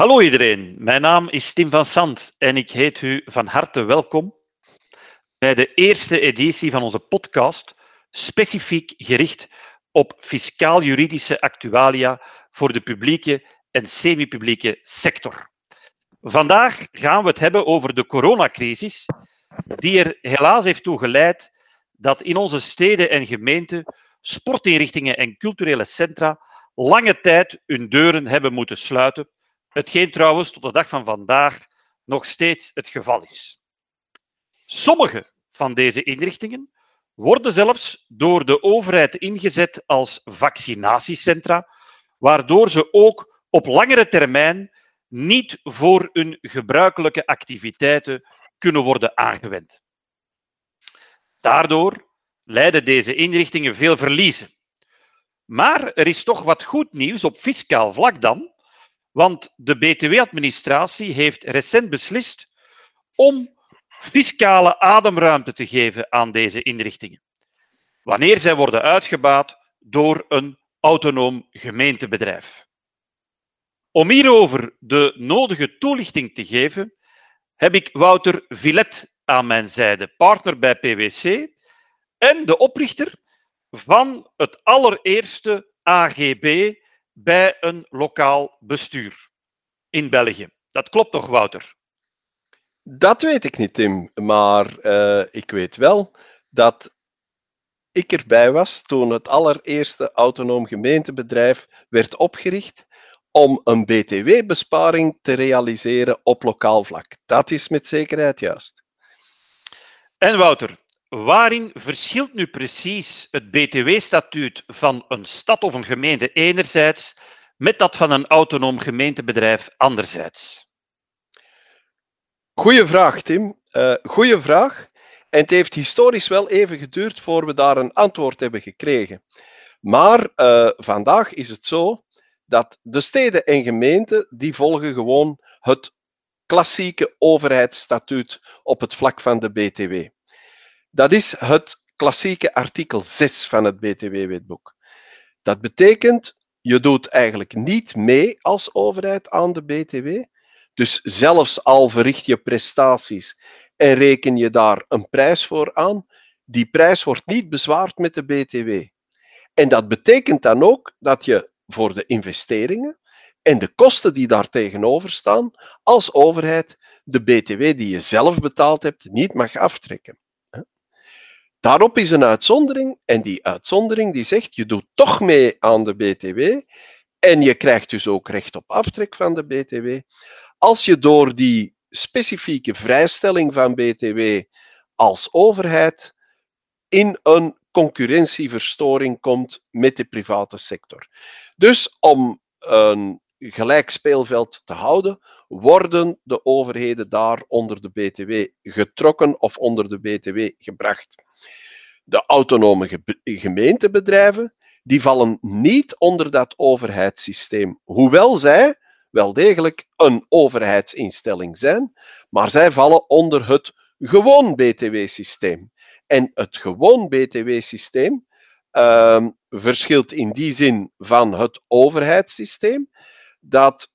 Hallo iedereen, mijn naam is Tim van Sant en ik heet u van harte welkom bij de eerste editie van onze podcast, specifiek gericht op fiscaal-juridische actualia voor de publieke en semi-publieke sector. Vandaag gaan we het hebben over de coronacrisis, die er helaas heeft toe geleid dat in onze steden en gemeenten sportinrichtingen en culturele centra lange tijd hun deuren hebben moeten sluiten, hetgeen trouwens tot de dag van vandaag nog steeds het geval is. Sommige van deze inrichtingen worden zelfs door de overheid ingezet als vaccinatiecentra, waardoor ze ook op langere termijn niet voor hun gebruikelijke activiteiten kunnen worden aangewend. Daardoor lijden deze inrichtingen veel verliezen. Maar er is toch wat goed nieuws op fiscaal vlak dan, want de BTW-administratie heeft recent beslist om fiscale ademruimte te geven aan deze inrichtingen, wanneer zij worden uitgebaat door een autonoom gemeentebedrijf. Om hierover de nodige toelichting te geven, heb ik Wouter Villet aan mijn zijde, partner bij PwC en de oprichter van het allereerste AGB bij een lokaal bestuur in België. Dat klopt toch, Wouter? Dat weet ik niet, Tim. Maar uh, ik weet wel dat ik erbij was toen het allereerste autonoom gemeentebedrijf werd opgericht om een BTW-besparing te realiseren op lokaal vlak. Dat is met zekerheid juist. En Wouter, waarin verschilt nu precies het BTW-statuut van een stad of een gemeente enerzijds met dat van een autonoom gemeentebedrijf anderzijds? Goeie vraag, Tim. Uh, goeie vraag. En het heeft historisch wel even geduurd voor we daar een antwoord hebben gekregen. Maar uh, vandaag is het zo dat de steden en gemeenten die volgen gewoon het klassieke overheidsstatuut op het vlak van de BTW. Dat is het klassieke artikel 6 van het BTW-wetboek. Dat betekent, je doet eigenlijk niet mee als overheid aan de BTW. Dus zelfs al verricht je prestaties en reken je daar een prijs voor aan, die prijs wordt niet bezwaard met de BTW. En dat betekent dan ook dat je voor de investeringen en de kosten die daar tegenover staan, als overheid de BTW die je zelf betaald hebt niet mag aftrekken. Daarop is een uitzondering en die uitzondering die zegt je doet toch mee aan de BTW en je krijgt dus ook recht op aftrek van de BTW als je door die specifieke vrijstelling van BTW als overheid in een concurrentieverstoring komt met de private sector. Dus om een gelijk speelveld te houden, worden de overheden daar onder de BTW getrokken of onder de BTW gebracht. De autonome gemeentebedrijven die vallen niet onder dat overheidssysteem, hoewel zij wel degelijk een overheidsinstelling zijn, maar zij vallen onder het gewoon BTW-systeem. En het gewoon BTW-systeem uh, verschilt in die zin van het overheidssysteem dat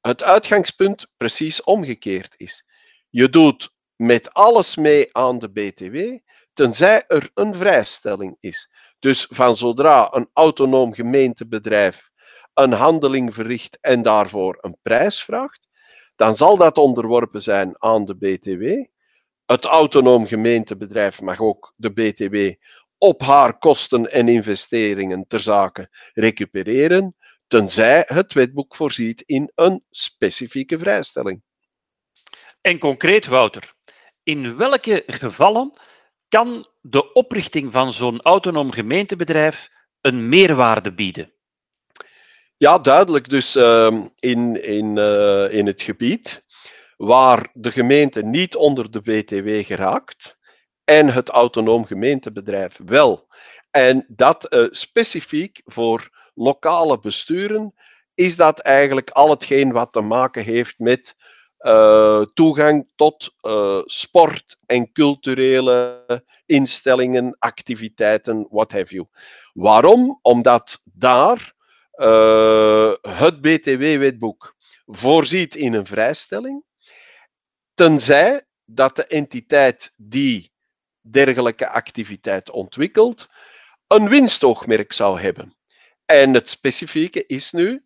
het uitgangspunt precies omgekeerd is. Je doet met alles mee aan de BTW, tenzij er een vrijstelling is. Dus van zodra een autonoom gemeentebedrijf een handeling verricht en daarvoor een prijs vraagt, dan zal dat onderworpen zijn aan de BTW. Het autonoom gemeentebedrijf mag ook de BTW op haar kosten en investeringen ter zake recupereren, tenzij het wetboek voorziet in een specifieke vrijstelling. En concreet, Wouter, in welke gevallen kan de oprichting van zo'n autonoom gemeentebedrijf een meerwaarde bieden? Ja, duidelijk. Dus uh, in, in, uh, in het gebied waar de gemeente niet onder de BTW geraakt en het autonoom gemeentebedrijf wel. En dat uh, specifiek voor lokale besturen is dat eigenlijk al hetgeen wat te maken heeft met uh, toegang tot uh, sport en culturele instellingen, activiteiten, what have you. Waarom? Omdat daar uh, het BTW-wetboek voorziet in een vrijstelling, tenzij dat de entiteit die dergelijke activiteit ontwikkelt, een winstoogmerk zou hebben. En het specifieke is nu,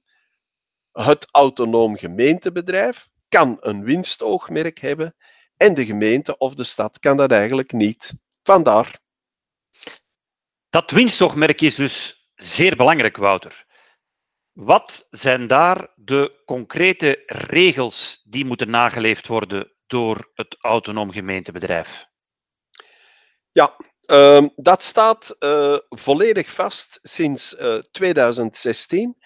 het autonoom gemeentebedrijf kan een winstoogmerk hebben en de gemeente of de stad kan dat eigenlijk niet. Vandaar. Dat winstoogmerk is dus zeer belangrijk, Wouter. Wat zijn daar de concrete regels die moeten nageleefd worden door het autonoom gemeentebedrijf? Ja, uh, dat staat uh, volledig vast sinds uh, eh, 2016.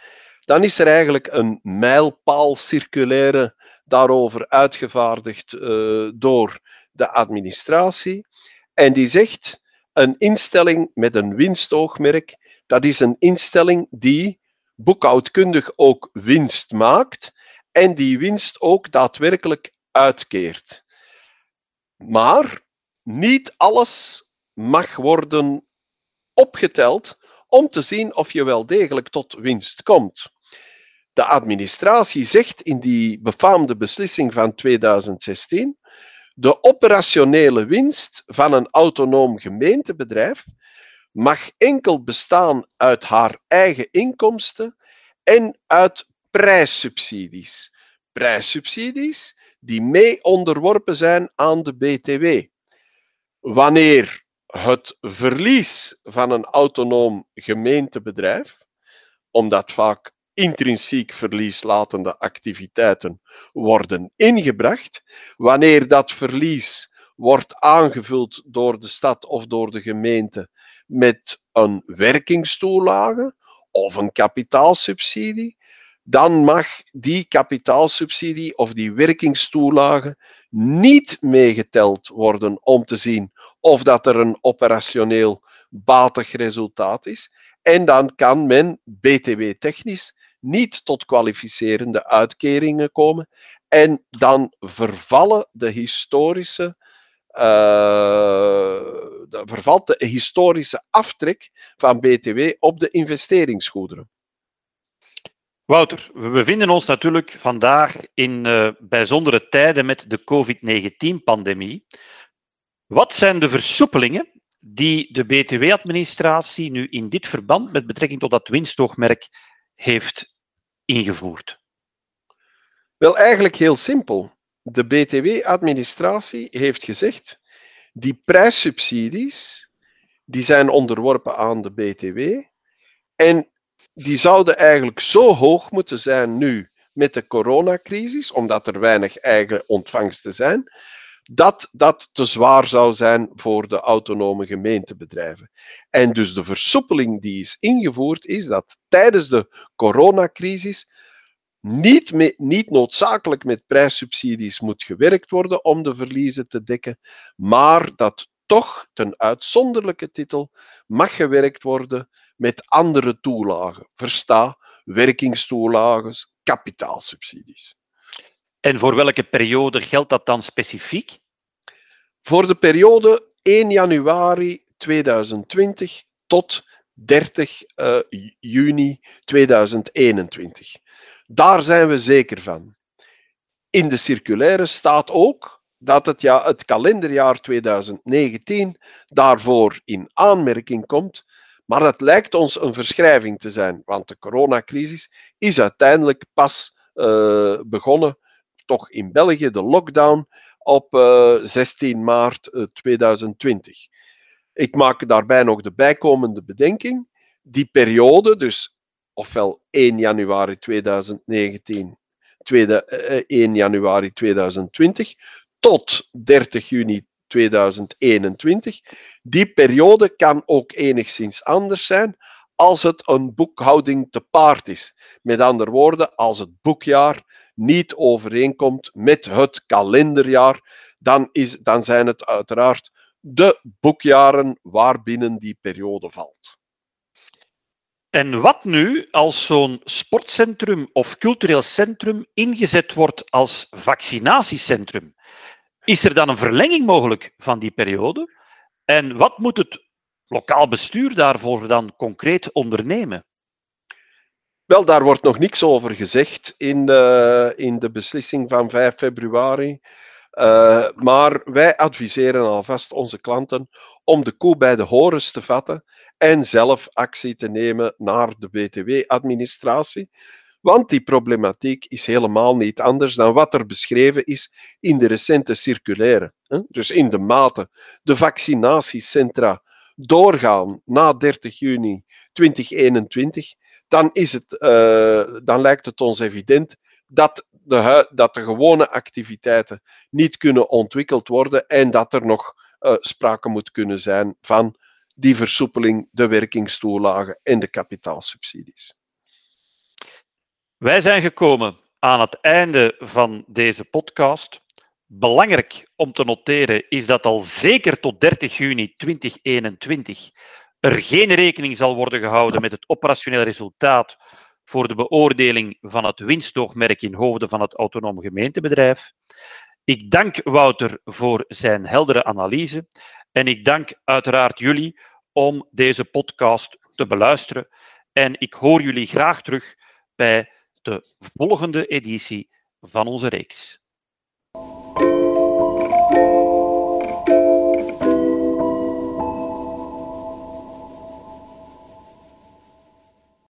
Dan is er eigenlijk een mijlpaal circulaire daarover uitgevaardigd uh, door de administratie. En die zegt: een instelling met een winstoogmerk, dat is een instelling die boekhoudkundig ook winst maakt en die winst ook daadwerkelijk uitkeert. Maar niet alles mag worden opgeteld om te zien of je wel degelijk tot winst komt. De administratie zegt in die befaamde beslissing van 2016: de operationele winst van een autonoom gemeentebedrijf mag enkel bestaan uit haar eigen inkomsten en uit prijssubsidies. Prijssubsidies die mee onderworpen zijn aan de BTW. Wanneer het verlies van een autonoom gemeentebedrijf, omdat vaak intrinsiek verlieslatende activiteiten worden ingebracht, wanneer dat verlies wordt aangevuld door de stad of door de gemeente met een werkingstoelage of een kapitaalsubsidie, dan mag die kapitaalsubsidie of die werkingstoelage niet meegeteld worden om te zien of dat er een operationeel batig resultaat is. En dan kan men BTW-technisch niet tot kwalificerende uitkeringen komen. En dan vervallen de historische, uh, vervalt de historische aftrek van BTW op de investeringsgoederen. Wouter, we bevinden ons natuurlijk vandaag in uh, bijzondere tijden met de COVID-19-pandemie. Wat zijn de versoepelingen die de BTW-administratie nu in dit verband met betrekking tot dat winstoogmerk heeft ingevoerd? Wel, eigenlijk heel simpel. De BTW-administratie heeft gezegd, die prijssubsidies, die zijn onderworpen aan de BTW en die zouden eigenlijk zo hoog moeten zijn nu met de coronacrisis, omdat er weinig eigen ontvangsten zijn, dat dat te zwaar zou zijn voor de autonome gemeentebedrijven. En dus de versoepeling die is ingevoerd, is dat tijdens de coronacrisis niet, niet noodzakelijk met prijssubsidies moet gewerkt worden om de verliezen te dekken, maar dat toch ten uitzonderlijke titel mag gewerkt worden met andere toelagen. Versta werkingstoelages, kapitaalsubsidies. En voor welke periode geldt dat dan specifiek? Voor de periode 1 januari 2020 tot 30 uh, eh, juni 2021. Daar zijn we zeker van. In de circulaire staat ook dat het, ja, het kalenderjaar 2019 daarvoor in aanmerking komt, maar dat lijkt ons een verschrijving te zijn, want de coronacrisis is uiteindelijk pas uh, begonnen, toch in België, de lockdown op uh, eh, 16 maart 2020. Eh, Ik maak daarbij nog de bijkomende bedenking. Die periode, dus ofwel 1 januari 2019, 1 januari 2020, tot 30 juni 2021. Die periode kan ook enigszins anders zijn als het een boekhouding te paard is. Met andere woorden, als het boekjaar niet overeenkomt met het kalenderjaar, dan, is, dan zijn het uiteraard de boekjaren waarbinnen die periode valt. En wat nu als zo'n sportcentrum of cultureel centrum ingezet wordt als vaccinatiecentrum? Is er dan een verlenging mogelijk van die periode? En wat moet het lokaal bestuur daarvoor dan concreet ondernemen? Wel, daar wordt nog niks over gezegd in de, in de beslissing van 5 februari. Uh, maar wij adviseren alvast onze klanten om de koe bij de horens te vatten en zelf actie te nemen naar de BTW-administratie. Want die problematiek is helemaal niet anders dan wat er beschreven is in de recente circulaire. Dus in de mate de vaccinatiecentra doorgaan na 30 juni 2021, dan, is het, uh, dan lijkt het ons evident dat de, dat de gewone activiteiten niet kunnen ontwikkeld worden en dat er nog uh, sprake moet kunnen zijn van die versoepeling, de werkingstoelagen en de kapitaalsubsidies. Wij zijn gekomen aan het einde van deze podcast. Belangrijk om te noteren is dat al zeker tot 30 juni 2021 er geen rekening zal worden gehouden met het operationeel resultaat voor de beoordeling van het winstoogmerk in hoofden van het autonoom gemeentebedrijf. Ik dank Wouter voor zijn heldere analyse en ik dank uiteraard jullie om deze podcast te beluisteren. En ik hoor jullie graag terug bij de volgende editie van onze reeks.